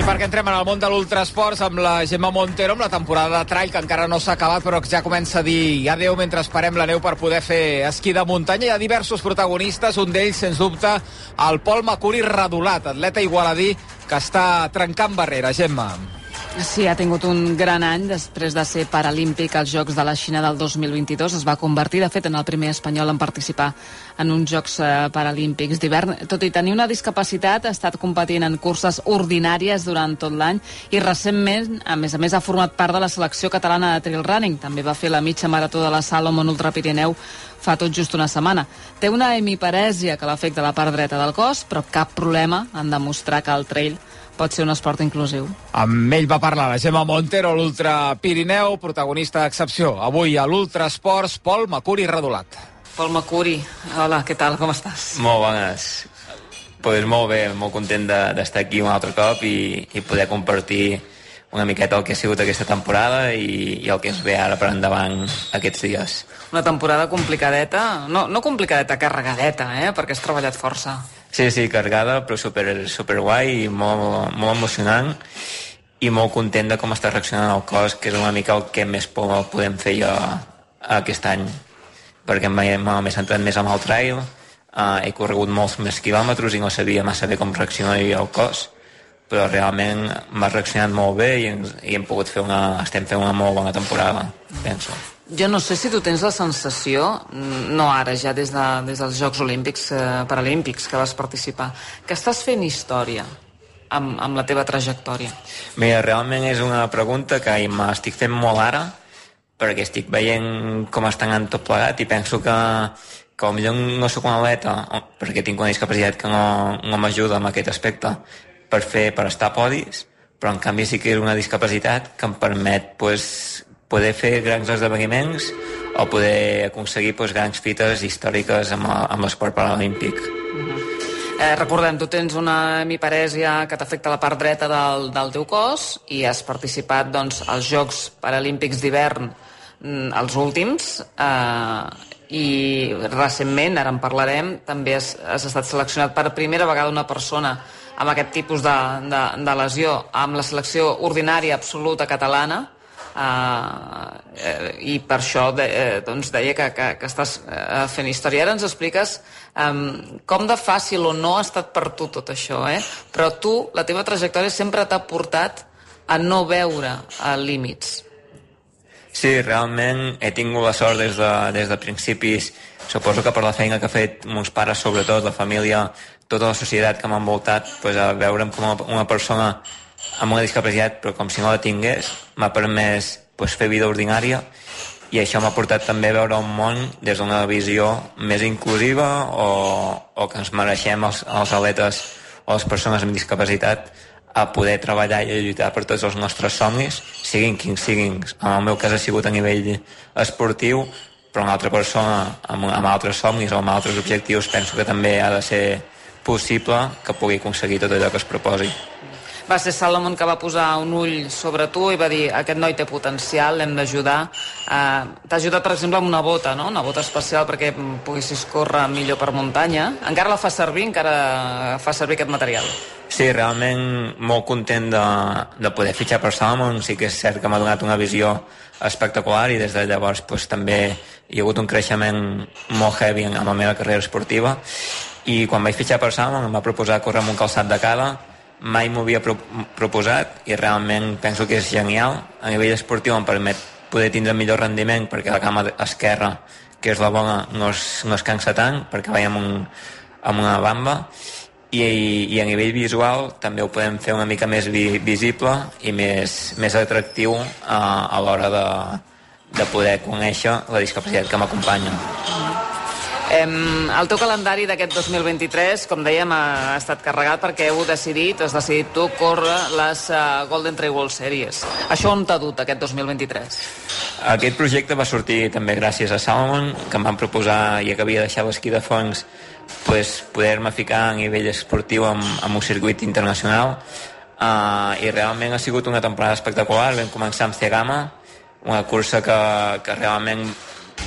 I perquè entrem en el món de l'ultrasports amb la Gemma Montero, amb la temporada de trail que encara no s'ha acabat, però que ja comença a dir adeu mentre esperem la neu per poder fer esquí de muntanya. Hi ha diversos protagonistes, un d'ells, sens dubte, el Pol Macuri Redolat, atleta igualadí que està trencant barrera. Gemma. Sí, ha tingut un gran any després de ser paralímpic als Jocs de la Xina del 2022. Es va convertir, de fet, en el primer espanyol en participar en uns Jocs eh, Paralímpics d'hivern. Tot i tenir una discapacitat, ha estat competint en curses ordinàries durant tot l'any i recentment, a més a més, ha format part de la selecció catalana de trail running. També va fer la mitja marató de la Salomon Ultra Pirineu fa tot just una setmana. Té una hemiparèsia que l'afecta la part dreta del cos, però cap problema en demostrar que el trail pot ser un esport inclusiu. Amb ell va parlar la Gemma Montero, l'Ultra Pirineu, protagonista d'excepció. Avui a l'Ultra Esports, Pol Macuri Redolat. Pol Macuri, hola, què tal, com estàs? Molt bones. Pues molt bé, molt content d'estar aquí un altre cop i, i poder compartir una miqueta el que ha sigut aquesta temporada i, i el que es ve ara per endavant aquests dies. Una temporada complicadeta, no, no complicadeta, carregadeta, eh? perquè has treballat força. Sí, sí, cargada, però super, super guai i molt, molt emocionant i molt content de com està reaccionant el cos, que és una mica el que més por podem fer jo aquest any, perquè m'he centrat més en el trail, uh, he corregut molts més quilòmetres i no sabia massa bé com reaccionaria el cos, però realment m'ha reaccionat molt bé i, i hem pogut fer una, estem fent una molt bona temporada, penso. Jo no sé si tu tens la sensació, no ara, ja des, de, des dels Jocs Olímpics, eh, Paralímpics que vas participar, que estàs fent història amb, amb la teva trajectòria. Mira, realment és una pregunta que m'estic fent molt ara, perquè estic veient com està anant tot plegat i penso que, que potser no sóc un atleta, perquè tinc una discapacitat que no, no m'ajuda en aquest aspecte per fer per estar a podis, però en canvi sí que és una discapacitat que em permet pues, poder fer grans esdeveniments o poder aconseguir pues, grans fites històriques amb, amb l'esport paralímpic. Eh, recordem, tu tens una hemiparèsia que t'afecta la part dreta del, del teu cos i has participat doncs, als Jocs Paralímpics d'hivern mm, els últims eh, i recentment, ara en parlarem, també has, has estat seleccionat per primera vegada una persona amb aquest tipus de, de, de lesió amb la selecció ordinària absoluta catalana Uh, eh, i per això de, eh, doncs deia que, que, que estàs uh, fent història. Ara ens expliques um, com de fàcil o no ha estat per tu tot això, eh? però tu, la teva trajectòria sempre t'ha portat a no veure uh, límits. Sí, realment he tingut la sort des de, des de principis, suposo que per la feina que ha fet mons pares, sobretot la família, tota la societat que m'ha envoltat, pues, a veure'm com una, persona amb una discapacitat, però com si no la tingués, m'ha permès pues, fer vida ordinària i això m'ha portat també a veure el món des d'una visió més inclusiva o, o que ens mereixem els, els atletes o les persones amb discapacitat a poder treballar i lluitar per tots els nostres somnis, siguin quins siguin. En el meu cas ha sigut a nivell esportiu, però una altra persona amb, amb altres somnis o amb altres objectius penso que també ha de ser possible que pugui aconseguir tot allò que es proposi va ser Salomon que va posar un ull sobre tu i va dir aquest noi té potencial, l'hem d'ajudar. Uh, T'ha ajudat, per exemple, amb una bota, no? una bota especial perquè poguessis córrer millor per muntanya. Encara la fa servir, encara fa servir aquest material. Sí, realment molt content de, de poder fitxar per Salomon. Sí que és cert que m'ha donat una visió espectacular i des de llavors pues, també hi ha hagut un creixement molt heavy en, en la meva carrera esportiva i quan vaig fitxar per Salomon em va proposar córrer amb un calçat de cada mai m'ho havia pro proposat i realment penso que és genial. A nivell esportiu em permet poder tindre millor rendiment perquè la cama esquerra que és la bona no es, no es cansa tant perquè vaig amb, un, amb una bamba. I, i a nivell visual també ho podem fer una mica més vi, visible i més, més atractiu a, a l'hora de, de poder conèixer la discapacitat que m'acompanya. El teu calendari d'aquest 2023, com dèiem, ha estat carregat perquè heu decidit, has decidit tu, córrer les uh, Golden Trail World Series. Això on t'ha dut aquest 2023? Aquest projecte va sortir també gràcies a Salomon, que em van proposar, ja que havia deixat l'esquí de fons, pues, poder-me ficar a nivell esportiu amb, amb un circuit internacional uh, i realment ha sigut una temporada espectacular. Vam començar amb Cegama, una cursa que, que realment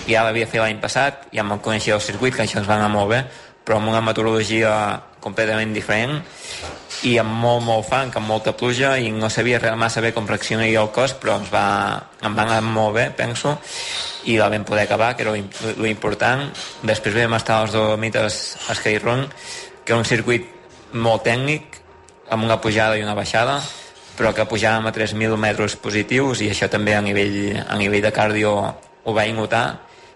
ja l'havia fet l'any passat, ja me'n coneixia el circuit, que això ens va anar molt bé, però amb una meteorologia completament diferent i amb molt, molt fang, amb molta pluja i no sabia massa bé com reaccionaria el cos però ens va, em va anar molt bé penso i la vam poder acabar que era l'important després vam estar als Dolomites a Skyrun que era un circuit molt tècnic amb una pujada i una baixada però que pujàvem a 3.000 metres positius i això també a nivell, a nivell de cardio ho vaig notar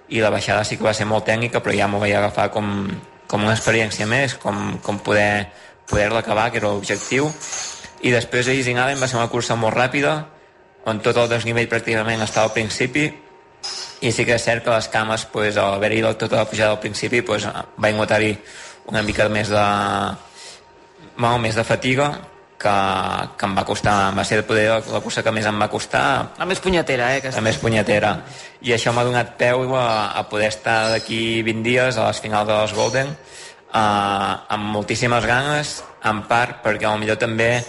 i la baixada sí que va ser molt tècnica però ja m'ho vaig agafar com, com una experiència més, com, com poder poder-la acabar, que era l'objectiu. I després a Isingalen va ser una cursa molt ràpida on tot el desnivell pràcticament estava al principi i sí que és cert que les cames pues, al haver-hi tota la pujada al principi pues, va notar-hi una mica més de molt més de fatiga que, que em va costar, va ser poder la, la cursa que més em va costar. La més punyetera, eh? La més punyetera. I això m'ha donat peu a, a poder estar d'aquí 20 dies a les finals de les Golden eh, amb moltíssimes ganes, en part perquè millor també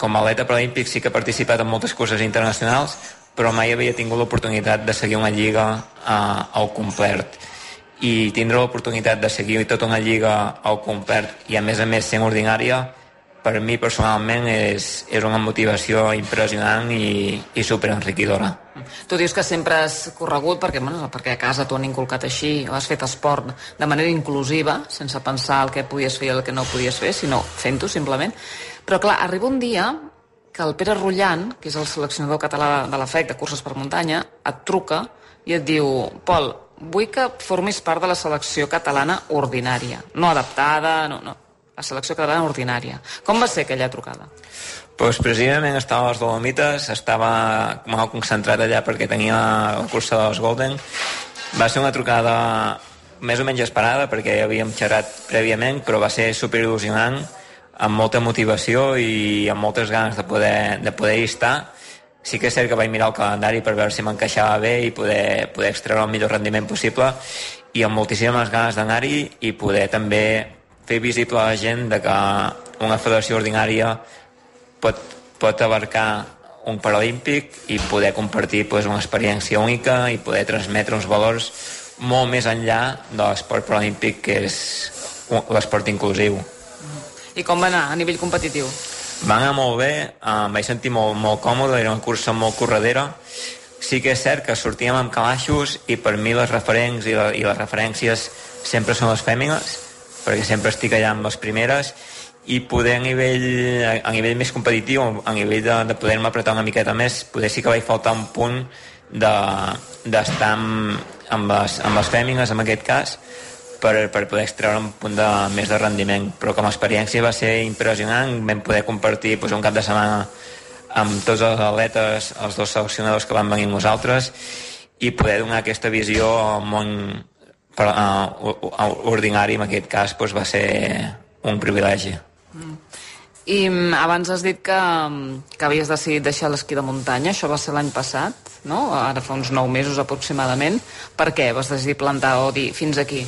com a atleta paralímpic sí que he participat en moltes curses internacionals, però mai havia tingut l'oportunitat de seguir una lliga eh, al complet i tindre l'oportunitat de seguir tota una lliga al complet i a més a més sent ordinària per mi personalment és, és una motivació impressionant i, i superenriquidora. Tu dius que sempre has corregut perquè, bueno, perquè a casa t'ho han inculcat així, o has fet esport de manera inclusiva, sense pensar el que podies fer i el que no podies fer, sinó fent-ho simplement. Però clar, arriba un dia que el Pere Rullant, que és el seleccionador català de la FEC de curses per muntanya, et truca i et diu Pol, vull que formis part de la selecció catalana ordinària, no adaptada, no, no, la selecció catalana ordinària. Com va ser aquella trucada? Pues precisament estava a les Dolomites, estava molt concentrat allà perquè tenia la cursa dels Golden. Va ser una trucada més o menys esperada perquè ja havíem xerrat prèviament, però va ser superil·lusionant, amb molta motivació i amb moltes ganes de poder, de poder estar. Sí que és cert que vaig mirar el calendari per veure si m'encaixava bé i poder, poder extreure el millor rendiment possible i amb moltíssimes ganes d'anar-hi i poder també fer visible a la gent de que una federació ordinària pot, pot abarcar un paralímpic i poder compartir pues, una experiència única i poder transmetre uns valors molt més enllà de l'esport paralímpic que és l'esport inclusiu. I com va anar a nivell competitiu? Va anar molt bé, em vaig sentir molt, molt còmode, era una cursa molt corredera. Sí que és cert que sortíem amb calaixos i per mi les referents i, la, i les referències sempre són les fèmines, perquè sempre estic allà amb les primeres i poder a nivell, a nivell més competitiu, a nivell de, de poder-me apretar una miqueta més, poder sí que vaig faltar un punt d'estar de, amb, amb, les, amb les fèmines en aquest cas per, per poder extreure un punt de, més de rendiment. Però com a experiència va ser impressionant vam poder compartir doncs, un cap de setmana amb tots els atletes els dos seleccionadors que van venir amb nosaltres i poder donar aquesta visió al món però uh, ordinari en aquest cas doncs, va ser un privilegi. Mm. I mm, abans has dit que, mm, que havies decidit deixar l'esquí de muntanya, això va ser l'any passat, no? ara fa uns nou mesos aproximadament. Per què vas decidir plantar o dir fins aquí?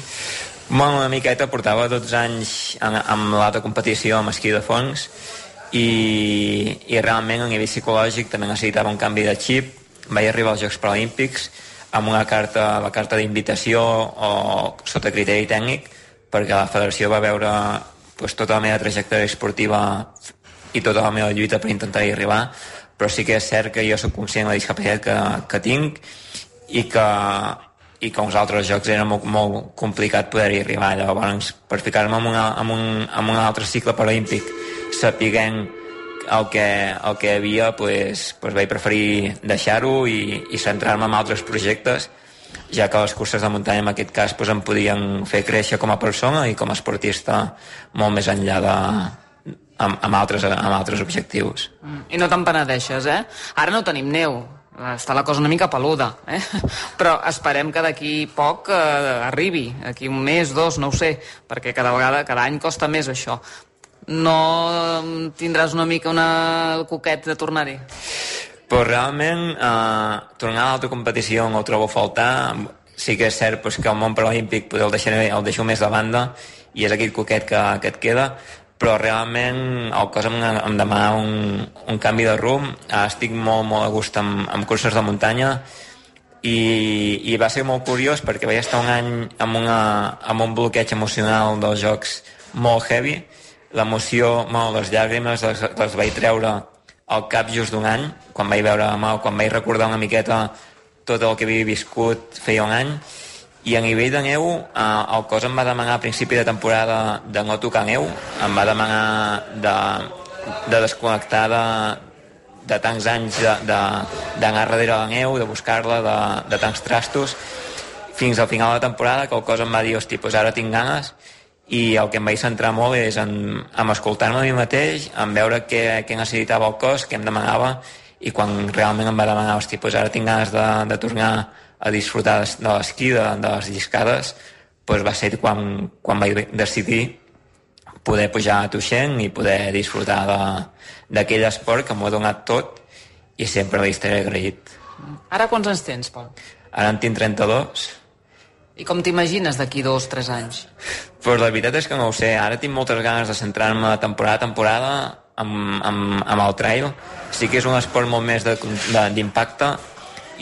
Bueno, una miqueta, portava 12 anys en, amb l'alta competició amb esquí de fons i, i realment a nivell psicològic també necessitava un canvi de xip. Vaig arribar als Jocs Paralímpics amb una carta, la carta d'invitació o sota criteri tècnic perquè la federació va veure pues, tota la meva trajectòria esportiva i tota la meva lluita per intentar-hi arribar però sí que és cert que jo sóc conscient de la discapacitat que, que tinc i que, i que uns altres jocs era molt, molt complicat poder-hi arribar. Llavors per ficar-me en, una, en, un, en un altre cicle paralímpic sapiguent el que, el que havia pues, pues vaig preferir deixar-ho i, i centrar-me en altres projectes ja que les curses de muntanya en aquest cas pues, em podien fer créixer com a persona i com a esportista molt més enllà de, amb, amb, altres, amb altres objectius. Mm. I no te'n penedeixes, eh? Ara no tenim neu, està la cosa una mica peluda, eh? però esperem que d'aquí poc eh, arribi, d'aquí un mes, dos, no ho sé, perquè cada vegada, cada any costa més això no tindràs una mica una coquet de tornar-hi? Però realment, eh, tornar a l'altra competició ho trobo a faltar. Sí que és cert pues, que el món paralímpic pues, el, deixaré, el deixo més de banda i és aquell coquet que, que et queda, però realment el cos em, em demana un, un canvi de rumb. Eh, estic molt, molt a gust amb, amb curses de muntanya. i, i va ser molt curiós perquè vaig estar un any amb, una, amb un bloqueig emocional dels jocs molt heavy l'emoció, bueno, les llàgrimes les, les vaig treure al cap just d'un any quan vaig veure mal, quan vaig recordar una miqueta tot el que havia viscut feia un any i a nivell de neu eh, el cos em va demanar a principi de temporada de no tocar neu em va demanar de, de desconnectar de, de tants anys d'anar darrere la neu, de buscar-la, de, de tants trastos, fins al final de la temporada que el cos em va dir, hosti, doncs ara tinc ganes, i el que em vaig centrar molt és en, en escoltar-me a mi mateix, en veure què, què necessitava el cos, què em demanava, i quan realment em va demanar, hosti, doncs ara tinc ganes de, de tornar a disfrutar de l'esquí, de, de les lliscades, doncs va ser quan, quan vaig decidir poder pujar a Tuixent i poder disfrutar d'aquell esport que m'ho ha donat tot i sempre li estaré agraït. Ara quants anys tens, Pol? Ara en tinc 32. I com t'imagines d'aquí dos, tres anys? Pues la veritat és que no ho sé. Ara tinc moltes ganes de centrar-me temporada a temporada amb, amb, amb el trail. Sí que és un esport molt més d'impacte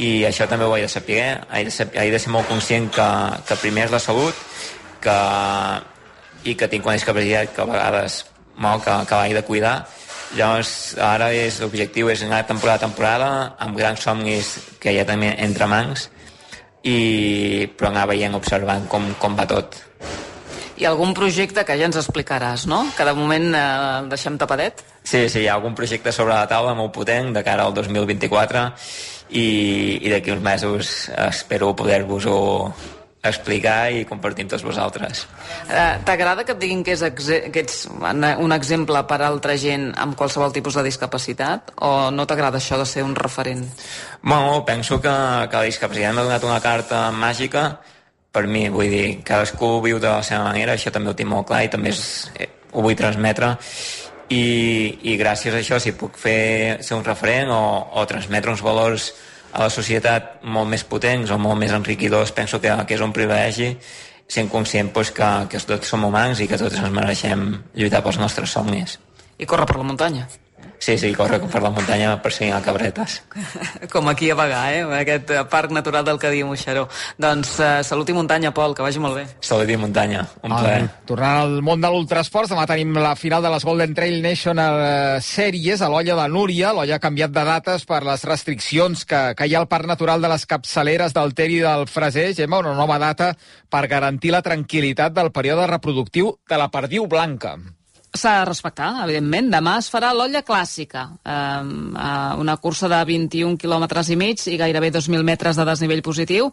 i això també ho he de saber. He de, ser, he de ser molt conscient que, que primer és la salut, que i que tinc una discapacitat que a vegades mal que, que l'he de cuidar llavors ara és l'objectiu és anar temporada a temporada amb grans somnis que ja també entre mans i però anar veient, observant com, com va tot i algun projecte que ja ens explicaràs, no? Que de moment eh, el deixem tapadet? Sí, sí, hi ha algun projecte sobre la taula molt potent de cara al 2024 i, i d'aquí uns mesos espero poder-vos-ho explicar i compartir amb tots vosaltres. Uh, T'agrada que et diguin que, és que ets un exemple per a altra gent amb qualsevol tipus de discapacitat o no t'agrada això de ser un referent? Bueno, penso que, que la discapacitat m'ha donat una carta màgica per mi, vull dir, cadascú viu de la seva manera, això també ho tinc molt clar i també és, eh, ho vull transmetre i, i gràcies a això si puc fer, ser un referent o, o transmetre uns valors a la societat molt més potents o molt més enriquidors, penso que, que és un privilegi sent conscient pues, que, que tots som humans i que tots ens mereixem lluitar pels nostres somnis. I córrer per la muntanya. Sí, sí, corre per la muntanya perseguint a cabretes. Com aquí a Bagà, eh? Aquest parc natural del Cadí Moixeró. Doncs uh, salut i muntanya, Pol, que vagi molt bé. Salut i muntanya, un plaer. Tornant al món de l'ultrasport, demà tenim la final de les Golden Trail National eh, Series a l'olla de Núria. L'olla ha canviat de dates per les restriccions que, que hi ha al Parc Natural de les Capçaleres del Ter i del Freser. Gemma, una nova data per garantir la tranquil·litat del període reproductiu de la perdiu blanca. S'ha de respectar, evidentment. Demà es farà l'olla clàssica, eh, una cursa de 21 quilòmetres i mig i gairebé 2.000 metres de desnivell positiu,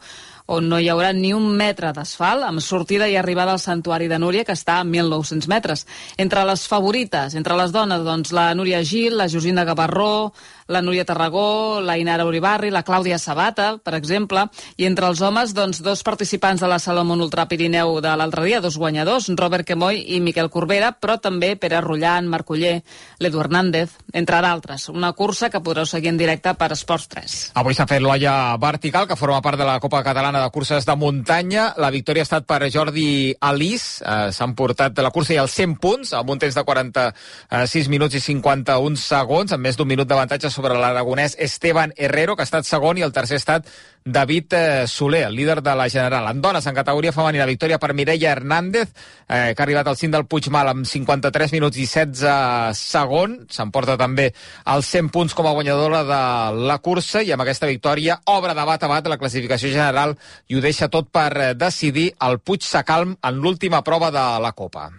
on no hi haurà ni un metre d'asfalt, amb sortida i arribada al Santuari de Núria, que està a 1.900 metres. Entre les favorites, entre les dones, doncs la Núria Gil, la Josina Gavarró, la Núria Tarragó, la Inara Uribarri, la Clàudia Sabata, per exemple, i entre els homes, doncs, dos participants de la Salomon Ultra Pirineu de l'altre dia, dos guanyadors, Robert Quemoy i Miquel Corbera, però també Pere Rullan, Marcoller, l'Edu Hernández, entre d'altres. Una cursa que podreu seguir en directe per Esports 3. Avui s'ha fet l'olla vertical, que forma part de la Copa Catalana de Curses de Muntanya. La victòria ha estat per Jordi Alís. Eh, S'han portat la cursa i els 100 punts, amb un temps de 46 minuts i 51 segons, amb més d'un minut d'avantatge sobre l'aragonès Esteban Herrero, que ha estat segon, i el tercer ha estat David eh, Soler, el líder de la General. En dones, en categoria femenina, victòria per Mireia Hernández, eh, que ha arribat al cim del Puigmal amb 53 minuts i 16 segons. S'emporta també els 100 punts com a guanyadora de la cursa i amb aquesta victòria obre de bat a bat la classificació general i ho deixa tot per eh, decidir el Puig Sacalm en l'última prova de la Copa.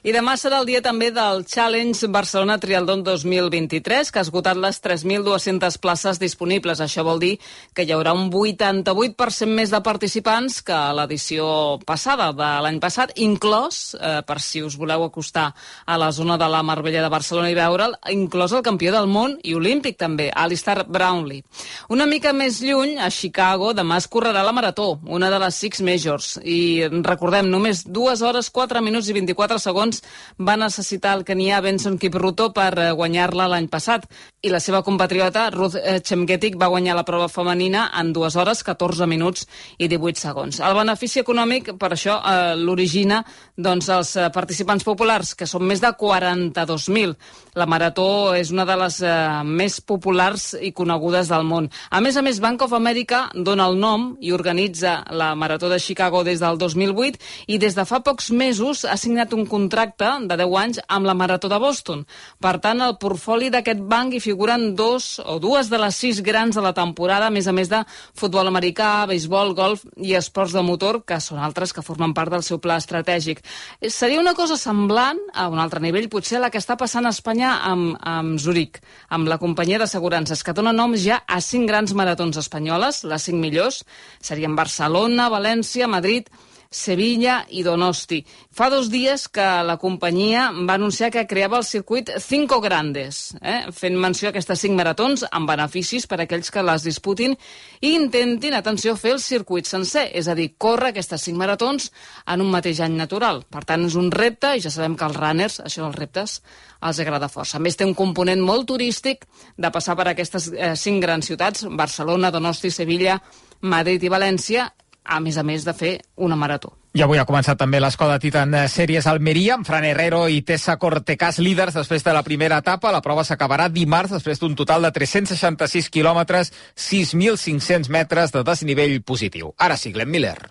I demà serà el dia també del Challenge Barcelona Trialdon 2023, que ha esgotat les 3.200 places disponibles. Això vol dir que hi haurà un 88% més de participants que a l'edició passada de l'any passat, inclòs, eh, per si us voleu acostar a la zona de la Marbella de Barcelona i veure'l, inclòs el campió del món i olímpic també, Alistair Brownlee. Una mica més lluny, a Chicago, demà es correrà la Marató, una de les Six Majors. I recordem, només 2 hores, 4 minuts i 24 segons segons va necessitar el kenià Benson Kipruto per eh, guanyar-la l'any passat. I la seva compatriota Ruth eh, Chemgetic va guanyar la prova femenina en 2 hores, 14 minuts i 18 segons. El benefici econòmic, per això, eh, l'origina doncs, els eh, participants populars, que són més de 42.000. La marató és una de les eh, més populars i conegudes del món. A més a més, Bank of America dona el nom i organitza la Marató de Chicago des del 2008 i des de fa pocs mesos ha signat un contracte de 10 anys amb la Marató de Boston. Per tant, el portfoli d'aquest banc hi figuren dos o dues de les sis grans de la temporada, a més a més de futbol americà, béisbol, golf i esports de motor, que són altres que formen part del seu pla estratègic. Seria una cosa semblant, a un altre nivell, potser la que està passant a Espanya amb, amb Zurich, amb la companyia d'assegurances, que dona noms ja a cinc grans maratons espanyoles, les cinc millors, serien Barcelona, València, Madrid, Sevilla i Donosti. Fa dos dies que la companyia va anunciar que creava el circuit Cinco Grandes, eh? fent menció a aquestes cinc maratons amb beneficis per a aquells que les disputin i intentin, atenció, fer el circuit sencer, és a dir, córrer aquestes cinc maratons en un mateix any natural. Per tant, és un repte i ja sabem que als runners, això dels reptes, els agrada força. A més, té un component molt turístic de passar per aquestes eh, cinc grans ciutats, Barcelona, Donosti, Sevilla, Madrid i València, a més a més de fer una marató. I avui ha començat també l'escola Titan Sèries Almeria, amb Fran Herrero i Tessa Cortecas líders després de la primera etapa. La prova s'acabarà dimarts després d'un total de 366 quilòmetres, 6.500 metres de desnivell positiu. Ara sí, Glenn Miller.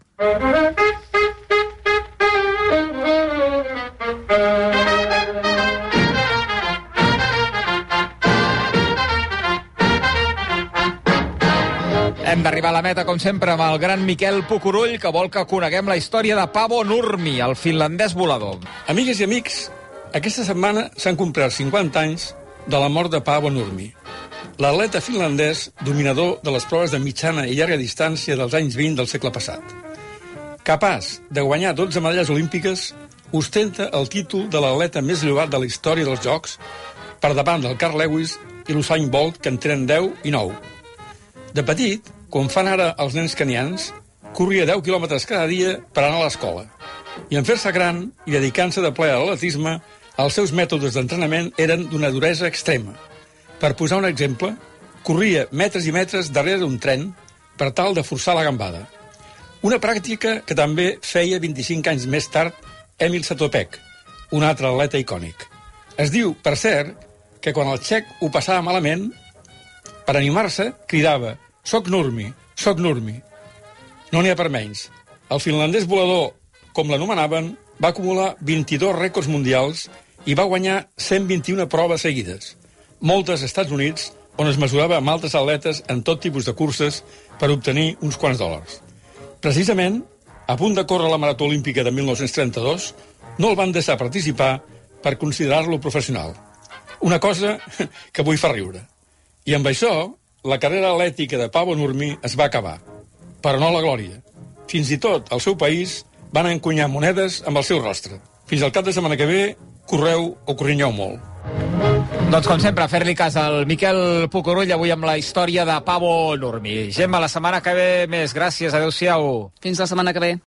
Hem d'arribar a la meta, com sempre, amb el gran Miquel Pucurull, que vol que coneguem la història de Pavo Nurmi, el finlandès volador. Amigues i amics, aquesta setmana s'han complert 50 anys de la mort de Paavo Nurmi, l'atleta finlandès dominador de les proves de mitjana i llarga distància dels anys 20 del segle passat. Capaç de guanyar 12 medalles olímpiques, ostenta el títol de l'atleta més llobat de la història dels Jocs per davant del Carl Lewis i l'Usain Bolt, que en tenen 10 i 9. De petit, com fan ara els nens canians, corria 10 quilòmetres cada dia per anar a l'escola. I en fer-se gran i dedicant-se de ple a l'atletisme, els seus mètodes d'entrenament eren d'una duresa extrema. Per posar un exemple, corria metres i metres darrere d'un tren per tal de forçar la gambada. Una pràctica que també feia 25 anys més tard Emil Satopek, un altre atleta icònic. Es diu, per cert, que quan el xec ho passava malament, per animar-se, cridava «Soc Nurmi, soc Nurmi». No n'hi ha per menys. El finlandès volador, com l'anomenaven, va acumular 22 rècords mundials i va guanyar 121 proves seguides. Moltes als Estats Units, on es mesurava amb altres atletes en tot tipus de curses per obtenir uns quants dòlars. Precisament, a punt de córrer la Marató Olímpica de 1932, no el van deixar participar per considerar-lo professional. Una cosa que avui fa riure. I amb això, la carrera atlètica de Pavo Nurmi es va acabar. Però no la glòria. Fins i tot al seu país van encunyar monedes amb el seu rostre. Fins al cap de setmana que ve, correu o corrinyeu molt. Doncs com sempre, fer-li cas al Miquel Pucurull avui amb la història de Pavo Nurmi. Gemma, la setmana que ve més. Gràcies, adeu-siau. Fins la setmana que ve.